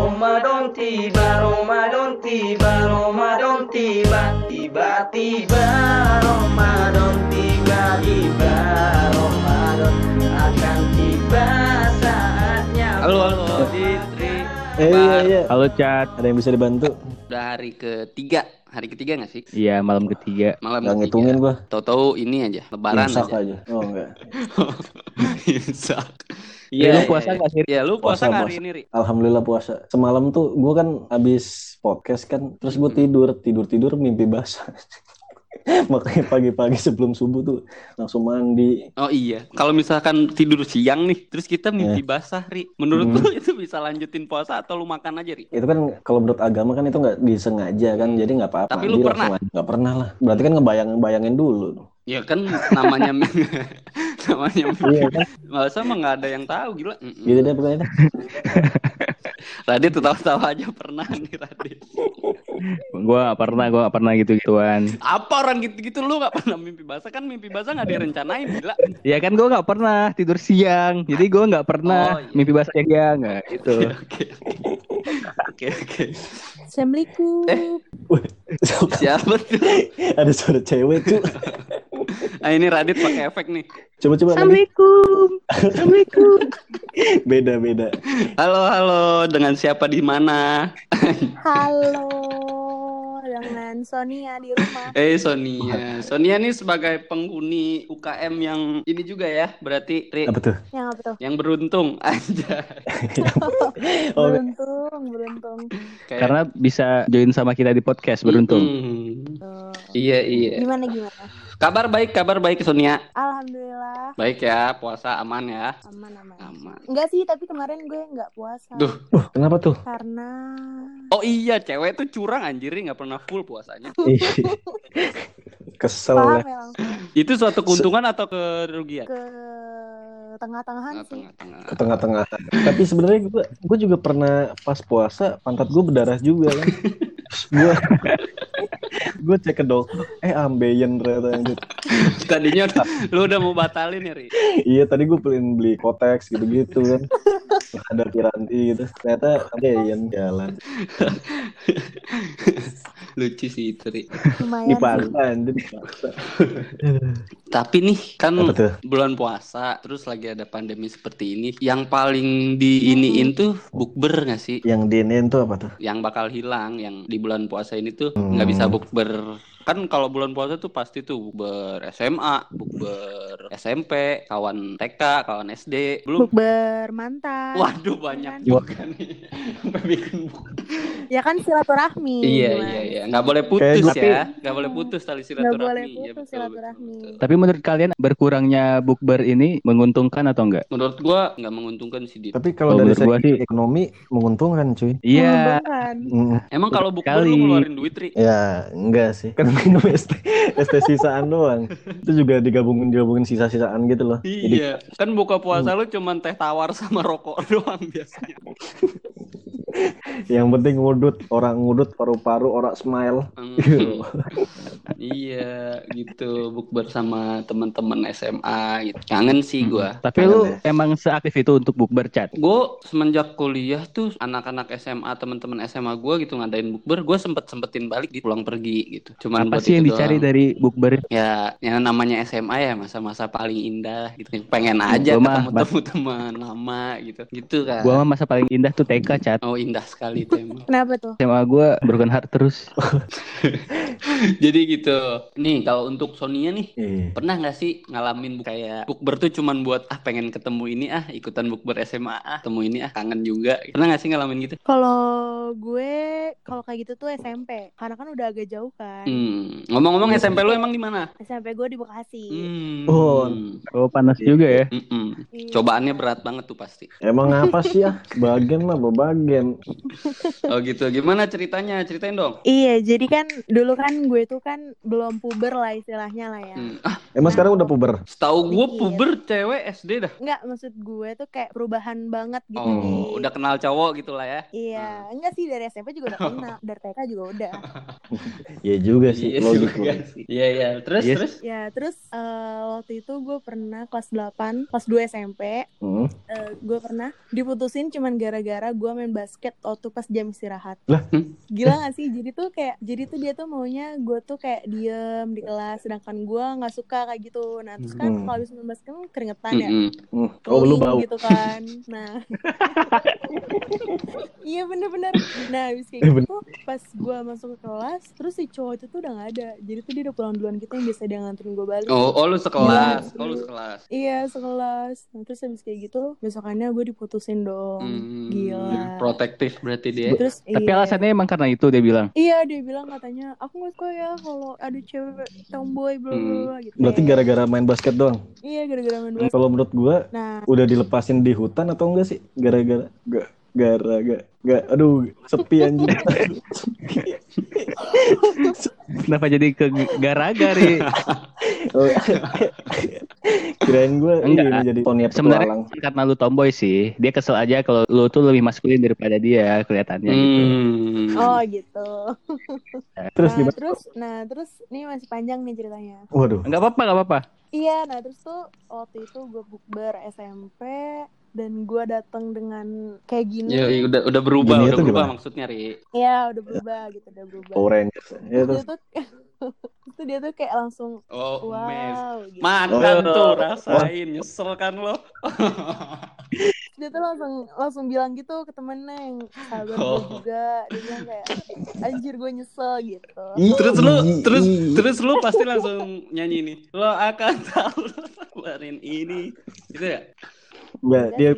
Ramadan tiba, Ramadan tiba, Ramadan tiba, tiba-tiba Ramadan tiba, tiba Ramadan akan tiba saatnya. Halo, halo, Ditri. Eh iya iya. Halo Cat, Ada yang bisa dibantu? Udah hari ketiga. Hari ketiga gak sih? iya malam ketiga. Malam Gak ketiga. ngitungin gua. Tahu-tahu ini aja, lebaran Imsak aja. aja. Oh enggak. Imsak. Iya, lu puasa nggak sih? Iya, lu puasa Puasa, hari ini, Ri? Alhamdulillah puasa. Semalam tuh gua kan abis podcast kan, terus gua tidur, tidur tidur mimpi basah. Makanya pagi-pagi sebelum subuh tuh langsung mandi. Oh iya, kalau misalkan tidur siang nih, terus kita mimpi basah, Ri. Menurut Hmm. lu itu bisa lanjutin puasa atau lu makan aja, Ri? Itu kan kalau menurut agama kan itu nggak disengaja kan, jadi nggak apa-apa. Tapi lu pernah? Nggak pernah lah. Berarti kan ngebayangin bayangin dulu. Ya kan namanya namanya Iya kan? masa mah nggak ada yang tahu gila. Mm-mm. Gitu deh pokoknya. Radit tahu-tahu aja pernah nih Radit. Gua nggak pernah, gua nggak pernah gitu-gituan. Apa orang gitu-gitu lu nggak pernah mimpi basah kan mimpi basah nggak direncanain gila. Ya kan gua nggak pernah tidur siang, jadi gua nggak pernah Oh, iya. mimpi basah siang nggak gitu. Oke. Oke oke. Assalamualaikum. Eh. Siapa tuh? ada suara cewek tuh. Ah ini Radit pakai efek nih. Coba-coba lagi. Assalamualaikum. Assalamualaikum. Beda-beda. Halo halo, dengan siapa di mana? Halo dengan Sonia di rumah. Eh Sonia. Sonia nih sebagai penghuni UKM yang ini juga ya, berarti Ri, Apa tuh? Yang apa tuh? yang beruntung aja. Oh, Beruntung, beruntung. Kayak- Karena bisa join sama kita di podcast beruntung. Mm-mm. Tuh. Iya iya. Gimana gimana? Kabar baik, kabar baik Sonia. Alhamdulillah Baik ya, puasa aman ya. aman aman. Aman. Enggak sih, tapi kemarin gue nggak puasa. Duh. Uh, kenapa tuh? Karena Oh iya, cewek tuh curang anjir nggak pernah full puasanya. Kesel paham ya. langsung Itu suatu keuntungan atau kerugian? ke tengah-tengahan sih. tengah-tengah. Ke tengah-tengah. Tapi sebenarnya gue gue juga pernah pas puasa pantat gue berdarah juga kan. gue gue cek ke dokter, eh ambeien ternyata anjir. Tadinya udah, lu udah mau batalin ya, Ri? Iya tadi gue pengen beli kotex gitu-gitu kan. Ada piranti gitu. Ternyata ambeien jalan. Lucu sih itu, Ri. Dipaksa. Tapi nih kan bulan puasa, terus lagi ada pandemi seperti ini, yang paling diiniin tuh bukber nggak sih? Yang diinin tuh apa tuh? Yang bakal hilang, yang di bulan puasa ini tuh Hmm. nggak bisa bukber. Kan kalau bulan puasa tuh pasti tuh bukber SMA, bukber SMP, kawan TK, kawan SD, belum. Bukber mantan. Waduh banyak Kan? juga nih. Sampai bikin Ya kan silaturahmi. Iya gimana? iya iya, nggak boleh putus Kayak ya, nggak boleh putus tali Nggak silaturahmi. boleh Iya, putus betul, silaturahmi. betul, betul. Tapi menurut kalian berkurangnya bukber ini menguntungkan atau enggak? Menurut gua nggak menguntungkan sih Dit. Tapi kalau Kalau dari menurut gua segi sih- ekonomi menguntungkan cuy. Iya. Mm, Emang kalau bukber lu ngeluarin duit Ri? Ya enggak sih. Kan minum ST, ST sisaan doang. Itu juga digabungin digabungin sisa-sisaan gitu loh. Jadi Iya, kan buka puasa lu cuman teh tawar sama rokok doang biasanya. yang penting ngudut, orang ngudut paru-paru, orang smile. Hmm. iya, gitu bukber sama teman-teman SMA gitu. Kangen sih gua. Tapi lu emang seaktif itu untuk bukber chat? Gue semenjak kuliah tuh anak-anak SMA teman-teman SMA gua gitu ngadain bukber, gue sempet sempetin balik di pulang pergi gitu. Cuman Apa sih yang dicari doang. dari bukber? Ya, yang namanya SMA ya masa-masa paling indah gitu. Pengen aja Gua mah ketemu teman lama gitu. Gitu kan. Gua mah masa paling indah tuh TK chat. Oh, indah sekali itu emang. Kenapa tuh? SMA gua broken heart terus. Jadi gitu. Nih, kalau untuk Sonia nih, Iya. pernah nggak sih ngalamin kayak bukber tuh cuman buat ah pengen ketemu ini ah ikutan bukber SMA ah ketemu ini ah kangen juga. Pernah nggak sih ngalamin gitu? Kalau gue kalau kayak gitu tuh SMP. Karena kan udah agak jauh kan. Hmm. Ngomong-ngomong SMP lu emang di mana? SMP gue di Bekasi. Hmm. Oh. Oh panas juga ya. Mm-mm. Iya. Cobaannya berat banget tuh pasti. Emang apa sih ya? Bagian lah, bagian. Oh gitu. Gimana ceritanya? Ceritain dong. Iya, jadi kan dulu kan gue tuh kan belum puber lah istilahnya lah ya. Hmm. Ah, Emang sekarang udah puber? setahu gue Dikit. puber cewek SD dah. Enggak, maksud gue tuh kayak perubahan banget gitu. Oh, Di... udah kenal cowok gitu lah ya. Iya, enggak sih dari SMP juga udah kenal, dari TK juga udah. Iya juga sih, Iya logik juga sih. Iya, iya. Terus, Yes. terus. Ya, terus eh, waktu itu gue pernah kelas 8, kelas 2 SMP, Hmm. eh, gue pernah diputusin cuman gara-gara gue main basket waktu pas jam istirahat. Lah? Hmm. Gila gak sih? Jadi tuh kayak, jadi tuh dia tuh maunya gue tuh kayak diem di kelas, sedangkan gue nggak suka kayak gitu. Nah, terus kan Hmm. kalau habis main basket kan keringetan ya. Mm-mm. Hmm. Oh, lu bau. gitu kan. Nah. iya bener-bener. Nah, habis kayak Eh, gitu pas gue masuk ke kelas, terus si cowok itu tuh udah gak ada. Jadi tuh dia udah pulang duluan gitu yang biasa dia nganterin gue balik. Oh, oh lu sekelas. Iya. Oh, lu sekelas. Iya sekelas. Nah, terus habis kayak gitu besokannya gue diputusin dong. Hmm, Gila. Protektif berarti dia. Terus Tapi iya. alasannya emang karena itu dia bilang. Iya dia bilang katanya aku gak suka ya kalau ada cewek tomboy bla bla bla gitu. Hmm. Berarti gara-gara main basket doang. Iya gara-gara main basket. Kalau menurut gua Nah udah dilepasin di hutan atau enggak sih? Gara-gara gak gara-gara gak aduh sepi anjing. Kenapa jadi ke garaga nih? Oh, Kirain gua Enggak. ini jadi Tonya Sebenarnya karena lu tomboy sih. Dia kesel aja kalau lu tuh lebih maskulin daripada dia kelihatannya gitu. Hmm. oh gitu. Terus nah, gimana? terus nah terus ini masih panjang nih ceritanya. Waduh. Enggak apa-apa, enggak apa-apa. Iya, nah terus tuh waktu itu gue bukber SMP dan gue datang dengan kayak gini. Ya, ya, udah udah berubah, Gini udah berubah gimana? maksudnya, Ri. Iya, udah berubah gitu, udah berubah. Power Rangers. Ya terus itu dia tuh kayak langsung Oh, mes. wow gitu. Makan Oh. tuh, rasain. Nyesel kan lo. Dia tuh langsung langsung bilang gitu ke temennya yang sahabat gue Oh. juga. Dia bilang kayak anjir gue nyesel gitu. Terus lu, ih, terus terus lu pasti langsung nyanyi nih. Lo akan tahu keluarin ini. Gitu ya? Enggak, dia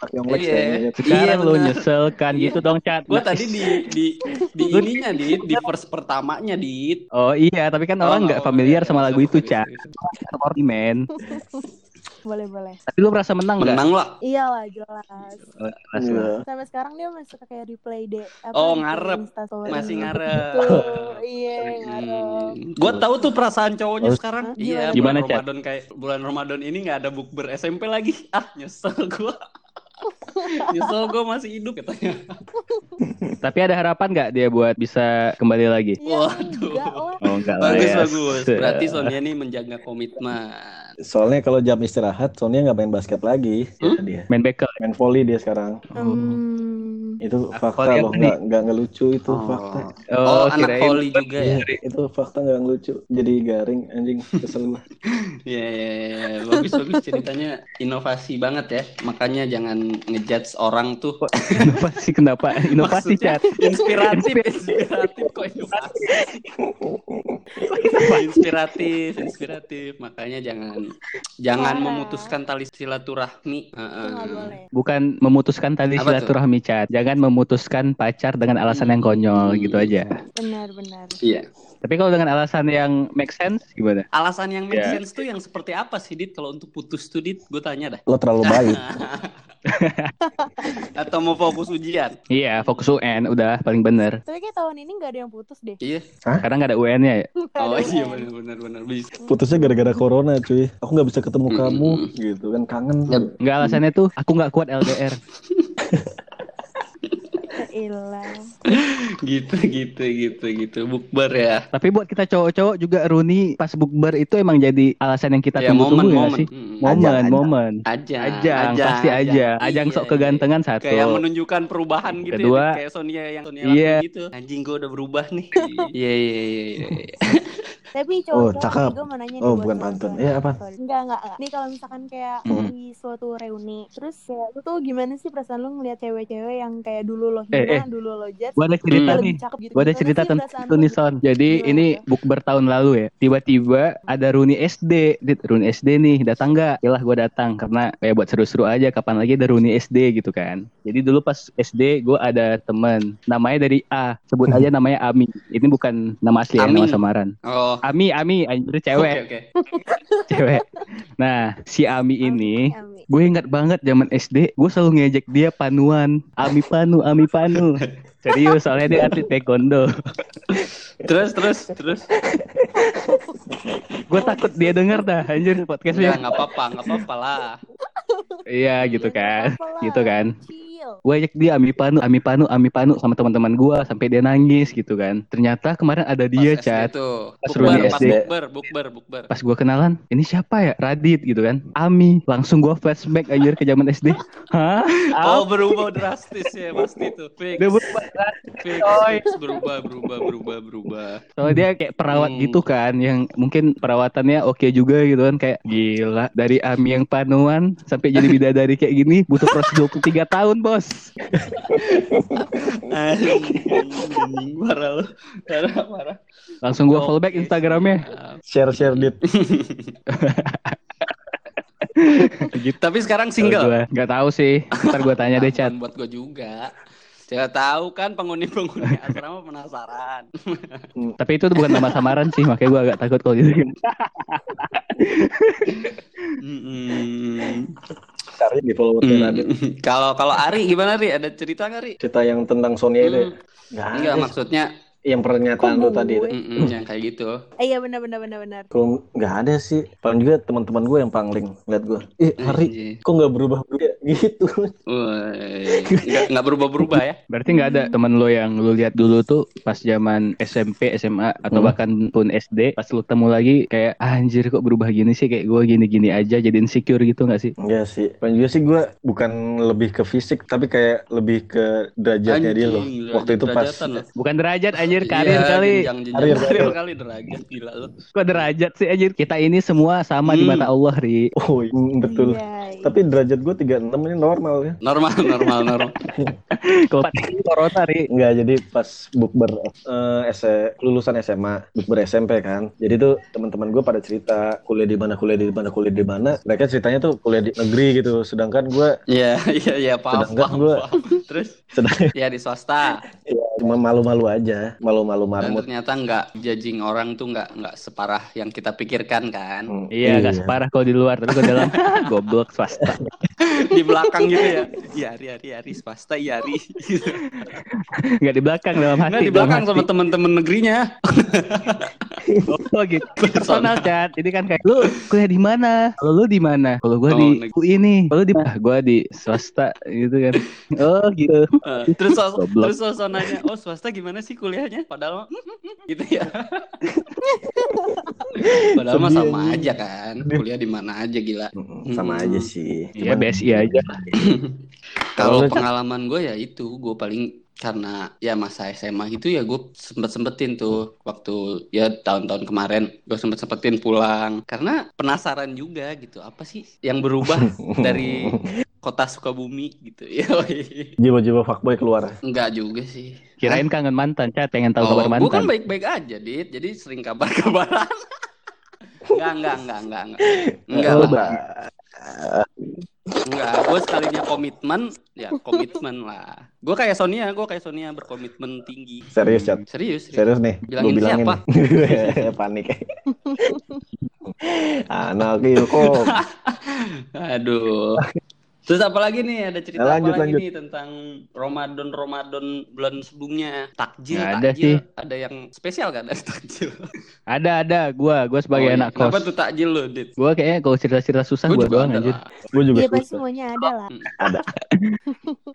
pakai yang Lex Iya. kayaknya. Sekarang Iya, lu benar. nyesel kan Iya. gitu dong, Chat. Gua tadi di di di ininya di di verse pertamanya di Oh iya, tapi kan orang nggak familiar sama lagu itu, Chat. men. Boleh boleh. Tapi lu merasa menang nggak? Menang lah. Iyalah jelas. Jelas Iya. Sampai sekarang dia masih suka kayak replay deh. apa, Oh, ngarep. Instastory Masih gitu. ngarep. Iya, ngarep. Hmm. Gua tahu tuh perasaan cowoknya Oh. sekarang. Hah? Iya, Gimana, bulan Chat? Ramadan kayak bulan Ramadan ini nggak ada bukber SMP lagi. Ah, nyesel gua. nyesel gua masih hidup katanya. Tapi ada harapan nggak dia buat bisa kembali lagi? Iya, Waduh. enggak lah. Oh enggak lah Bagus ya. bagus. Berarti Sonia ini menjaga komitmen. Soalnya kalau jam istirahat, Sonia nggak main basket lagi. Hmm? Kata dia. main bekel. Main volley dia sekarang. Hmm. Itu Aku fakta loh, nggak nggak ngelucu itu Oh, fakta. oh, anak kirain- poli juga ya. Itu fakta nggak ngelucu. Jadi garing anjing kesel gua. Iya, iya, iya. bagus bagus ceritanya inovasi banget ya. Makanya jangan ngejudge orang tuh. Inovasi kenapa? Inovasi chat. inspiratif, inspiratif kok inovasi. inspiratif, inspiratif. Makanya jangan jangan memutuskan tali silaturahmi. Nggak boleh. Bukan memutuskan tali silaturahmi chat. Jangan memutuskan pacar dengan alasan yang konyol Hmm. gitu aja. Benar-benar. Iya. Tapi kalau dengan alasan yang make sense gimana? Alasan yang make Ya. sense tuh yang seperti apa sih Dit kalau untuk putus tuh Dit? Gue tanya dah. Lo terlalu baik. Atau mau fokus ujian? Iya, fokus UN udah paling bener. Tapi kayak tahun ini nggak ada yang putus deh. Iya. Karena nggak ada UN-nya ya. Nggak Oh iya UN. benar benar benar bisa. Putusnya gara-gara corona cuy. Aku nggak bisa ketemu Mm-mm. kamu gitu kan kangen. Nggak alasannya tuh aku nggak kuat LDR. Ilah. gitu gitu gitu gitu bukber ya. Tapi buat kita cowok-cowok juga Runi pas bukber itu emang jadi alasan yang kita Ya tunggu-tunggu momen ya momen. sih? Momen, Ajang, momen. Ajang, Ajang, pasti ajang. Ajang Iya, sok iya. kegantengan satu. Kayak menunjukkan perubahan gitu Kedua, ya, kayak Sonia yang Sonia iya. gitu. Anjing gue udah berubah nih. Iya iya iya Tapi Oh, cowok cakep. gue mau nanya nih Oh, bukan pantun. Iya, apa? Enggak, enggak, enggak. Nih kalau misalkan kayak Hmm. di suatu reuni, terus kayak lu tuh gimana sih perasaan lu ngeliat cewek-cewek yang kayak dulu lo Eh, hina, eh. dulu lo judge, Gua ada cerita lebih nih. gitu. Gue ada cerita tentang perasaan itu lu nih gitu? Son. Jadi Gimana ini tuh? bukber tahun lalu ya. Tiba-tiba ada Runi SD. Runi SD nih datang nggak? Yalah gue datang karena kayak buat seru-seru aja. Kapan lagi ada Runi SD gitu kan. Jadi dulu pas SD gue ada temen. Namanya dari A. Sebut aja namanya Ami. Ini bukan nama asli ya, nama samaran. Oh. Ami, Ami, anjir cewek, Oke oke. cewek. Nah, si Ami ini Ami. gue ingat banget zaman SD, gue selalu ngejek dia panuan, Ami Panu, Ami Panu. Serius, soalnya dia atlet taekwondo. terus terus terus. Gue takut dia denger dah anjir Ya podcastnya. nggak apa-apa, nggak apa-apa lah. Iya gitu Ya, kan. Gitu kan. Chill. Gue ajak dia Ami Panu, Ami Panu, Ami Panu sama teman-teman gue sampai dia nangis gitu kan. Ternyata kemarin ada dia Pas chat. tuh. Pas Bukber, pas SD. bukber, bukber, bukber. Pas gue kenalan, ini siapa ya? Radit gitu kan. Ami, langsung gue flashback anjir ke zaman SD. Hah? Oh berubah drastis ya pasti tuh. Fix, Dia berubah kan. fix, fix, berubah, berubah, berubah, berubah. Soalnya dia kayak perawat Hmm. gitu kan, yang mungkin perawatannya oke juga gitu kan, kayak gila dari Ami yang panuan sampai jadi bidadari kayak gini butuh proses 23 tahun bos. Anjing, marah lu. Marah, marah. Langsung gue Oke, fallback Instagramnya. siap. Share share dit. gitu. Tapi sekarang single. Gua nggak tahu sih. Ntar gue tanya deh chat. Buat gue juga. Saya tahu kan penghuni-penghuni asrama penasaran. Tapi itu bukan nama samaran sih, makanya gue agak takut kalau gitu. Cari di follower Mm. Kalau kalau Ari gimana Ri? Ada cerita nggak Ri? Cerita yang tentang Sonia itu. ya? Hmm. Nggak Enggak ada. maksudnya Yang pernyataan lu tadi. itu. yang kayak gitu. Eh, iya benar benar benar benar. Kalau nggak ada sih. Paling juga teman-teman gue yang pangling lihat gue. Eh hari kok nggak berubah berubah gitu. Nggak nggak berubah-berubah ya? Berarti nggak ada teman lo yang lu lihat dulu tuh pas zaman SMP, SMA atau Hmm. bahkan pun SD, pas lu ketemu lagi kayak "Ah, anjir kok berubah gini sih kayak gue gini-gini aja jadi insecure gitu nggak sih? Enggak sih. Paling juga sih gue bukan lebih ke fisik tapi kayak lebih ke derajatnya dia loh. Anjing, Waktu itu pas lo. Bukan derajat anjir karir Iya, kali. jenjang, jenjang Karir, karir, karir. kali derajat gila lu. Kok derajat sih anjir? Kita ini semua sama di Hmm. mata Allah, Ri. Oh mm, betul. Iya. Tapi derajat gue 36 ini normal ya. Normal, normal, normal. Kalau corona, Ri. Enggak, jadi pas bukber eh SE, lulusan SMA, bukber SMP kan. Jadi tuh teman-teman gue pada cerita kuliah di mana, kuliah di mana, kuliah di mana. Mereka ceritanya tuh kuliah di negeri gitu. Sedangkan gue Iya, iya, iya, paham, Sedangkan paham, gua- paham. Terus, sedang ya di swasta. Cuma malu-malu aja, malu-malu Dan marmut. ternyata nggak judging orang tuh nggak nggak separah yang kita pikirkan kan. Hmm, Iya, nggak separah kalau di luar, tapi kalau dalam goblok swasta. Di belakang gitu ya. Iya, Ari, Ari, Ari, swasta, iya, Ari. Gitu. Nggak di belakang dalam hati. Nggak di belakang sama temen-temen negerinya. Oh gitu. Personal chat. Jadi kan kayak lu kuliah di mana? Kalau lu di mana? Kalau gua Oh, di neg- UI nih. Kalau lu di ah, gua di swasta gitu kan. Oh gitu. Eh, terus Goblok. terus sosok nanya, oh swasta gimana sih kuliahnya? Padahal mah, gitu ya. Padahal mah sama aja kan. Kuliah di mana aja gila. Hmm, Sama Hmm. aja sih. Iya Cuman- BSI aja. Kalau Kalau lu, Cak? pengalaman gue ya itu, gue paling karena ya masa SMA itu ya gue sempet sempetin tuh waktu ya tahun-tahun kemarin gue sempet sempetin pulang karena penasaran juga gitu apa sih yang berubah dari kota Sukabumi gitu ya Jiwa-jiwa fuckboy keluar. enggak juga sih Kirain kangen mantan, chat pengen tahu oh, kabar gue kan mantan. baik-baik aja dit jadi sering kabar-kabaran enggak enggak enggak enggak enggak enggak lah. Enggak, gue sekalinya komitmen, ya komitmen lah. Gue kayak Sonia, gue kayak Sonia berkomitmen tinggi. Serius, Chat. Serius, serius. Serius nih, gue Bilangin bilangin siapa? nih. Panik. Anak ilkom. Aduh. Terus apa lagi nih? Ada cerita Nah, lanjut, apa lagi lanjut. nih tentang Ramadan Ramadan bulan sebelumnya? Takjil, Nggak ada takjil. sih. Ada yang spesial gak dari takjil? Ada ada gua, gua sebagai Oh, iya. anak kos. tuh takjil lo, Dit? Gua kayaknya kalau cerita-cerita susah Gue gua doang ada anjir. Gue juga Iya pasti semuanya ada lah.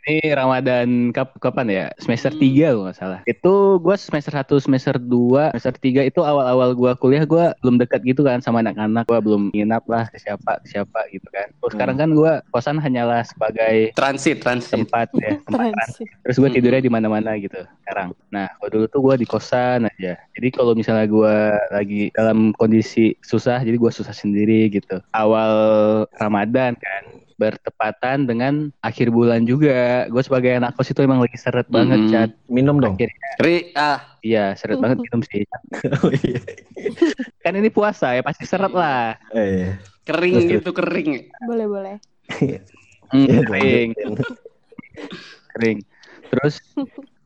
Ini Ramadan kap kapan ya? Semester Hmm. 3 kalau nggak salah. Itu gua semester 1, semester 2, semester 3 itu awal-awal gua kuliah gua belum dekat gitu kan sama anak-anak. Gua belum nginap lah siapa, siapa gitu kan. Terus sekarang kan gua kosan hanyalah sebagai Transit, transit. tempat ya, tempat Transit. Terus gue Mm-mm. tidurnya di mana-mana gitu sekarang. Nah, kalau dulu tuh gue di kosan aja. Jadi kalau misalnya gue lagi dalam kondisi susah, jadi gue susah sendiri gitu. Awal Ramadan kan bertepatan dengan akhir bulan juga. Gue sebagai anak kos itu emang lagi seret banget, Mm-mm. Chat. Minum dong. Akhirnya, Ri, ah, iya seret banget minum sih. Oh, iya. Kan ini puasa ya, pasti seret lah. Eh, kering Terus, terus. gitu, kering. Boleh boleh. Hmm, iya, kering, kering. Terus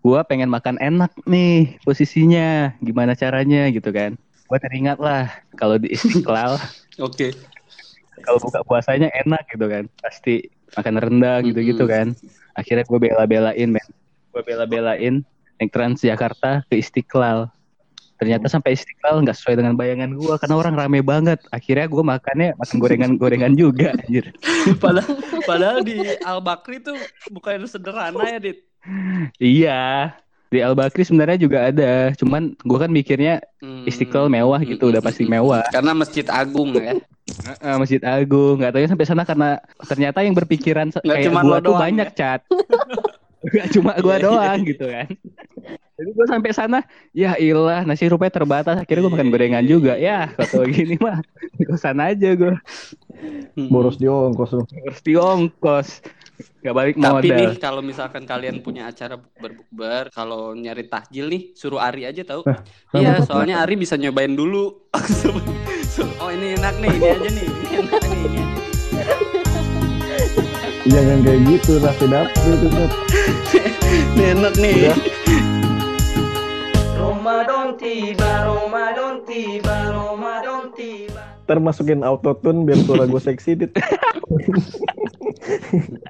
gue pengen makan enak nih posisinya, gimana caranya gitu kan. Gue teringat lah kalau di Istiqlal Oke. kalau buka puasanya enak gitu kan. Pasti makan rendang gitu-gitu kan. Akhirnya gue bela-belain men gue bela-belain naik Transjakarta ke Istiqlal ternyata sampai istiqlal nggak sesuai dengan bayangan gua karena orang rame banget. Akhirnya gua makannya makan gorengan-gorengan juga anjir. Padahal padahal di Al Bakri tuh bukan sederhana ya dit. Iya di Al Bakri sebenarnya juga ada. Cuman gua kan mikirnya Hmm. istiqlal mewah gitu udah pasti mewah. Karena masjid agung ya. Heeh, Masjid Agung. Nggak tahu sampai sana karena ternyata yang berpikiran Nggak kayak cuma gua tuh doang, banyak cat. Gak cuma gua Iya, iya, doang gitu kan jadi gua sampai sana ya ilah nasi rupanya terbatas akhirnya gua makan Iya, gorengan iya, juga iya. ya kalau gini mah ke sana aja gua Hmm. Boros di ongkos lu. harus diongkos nggak balik Tapi modal nih kalau misalkan kalian punya acara berbukber, kalau nyari takjil nih suruh Ari aja tahu. Iya, kenapa? soalnya Ari bisa nyobain dulu. oh ini enak nih, ini aja nih, ini enak nih, ini aja nih. Jangan kayak gitu, nasi dapur itu Nat. Ini enak nih. Udah. Tiba, Ramadan tiba, Ramadan tiba. Ntar masukin autotune biar suara gue seksi dit.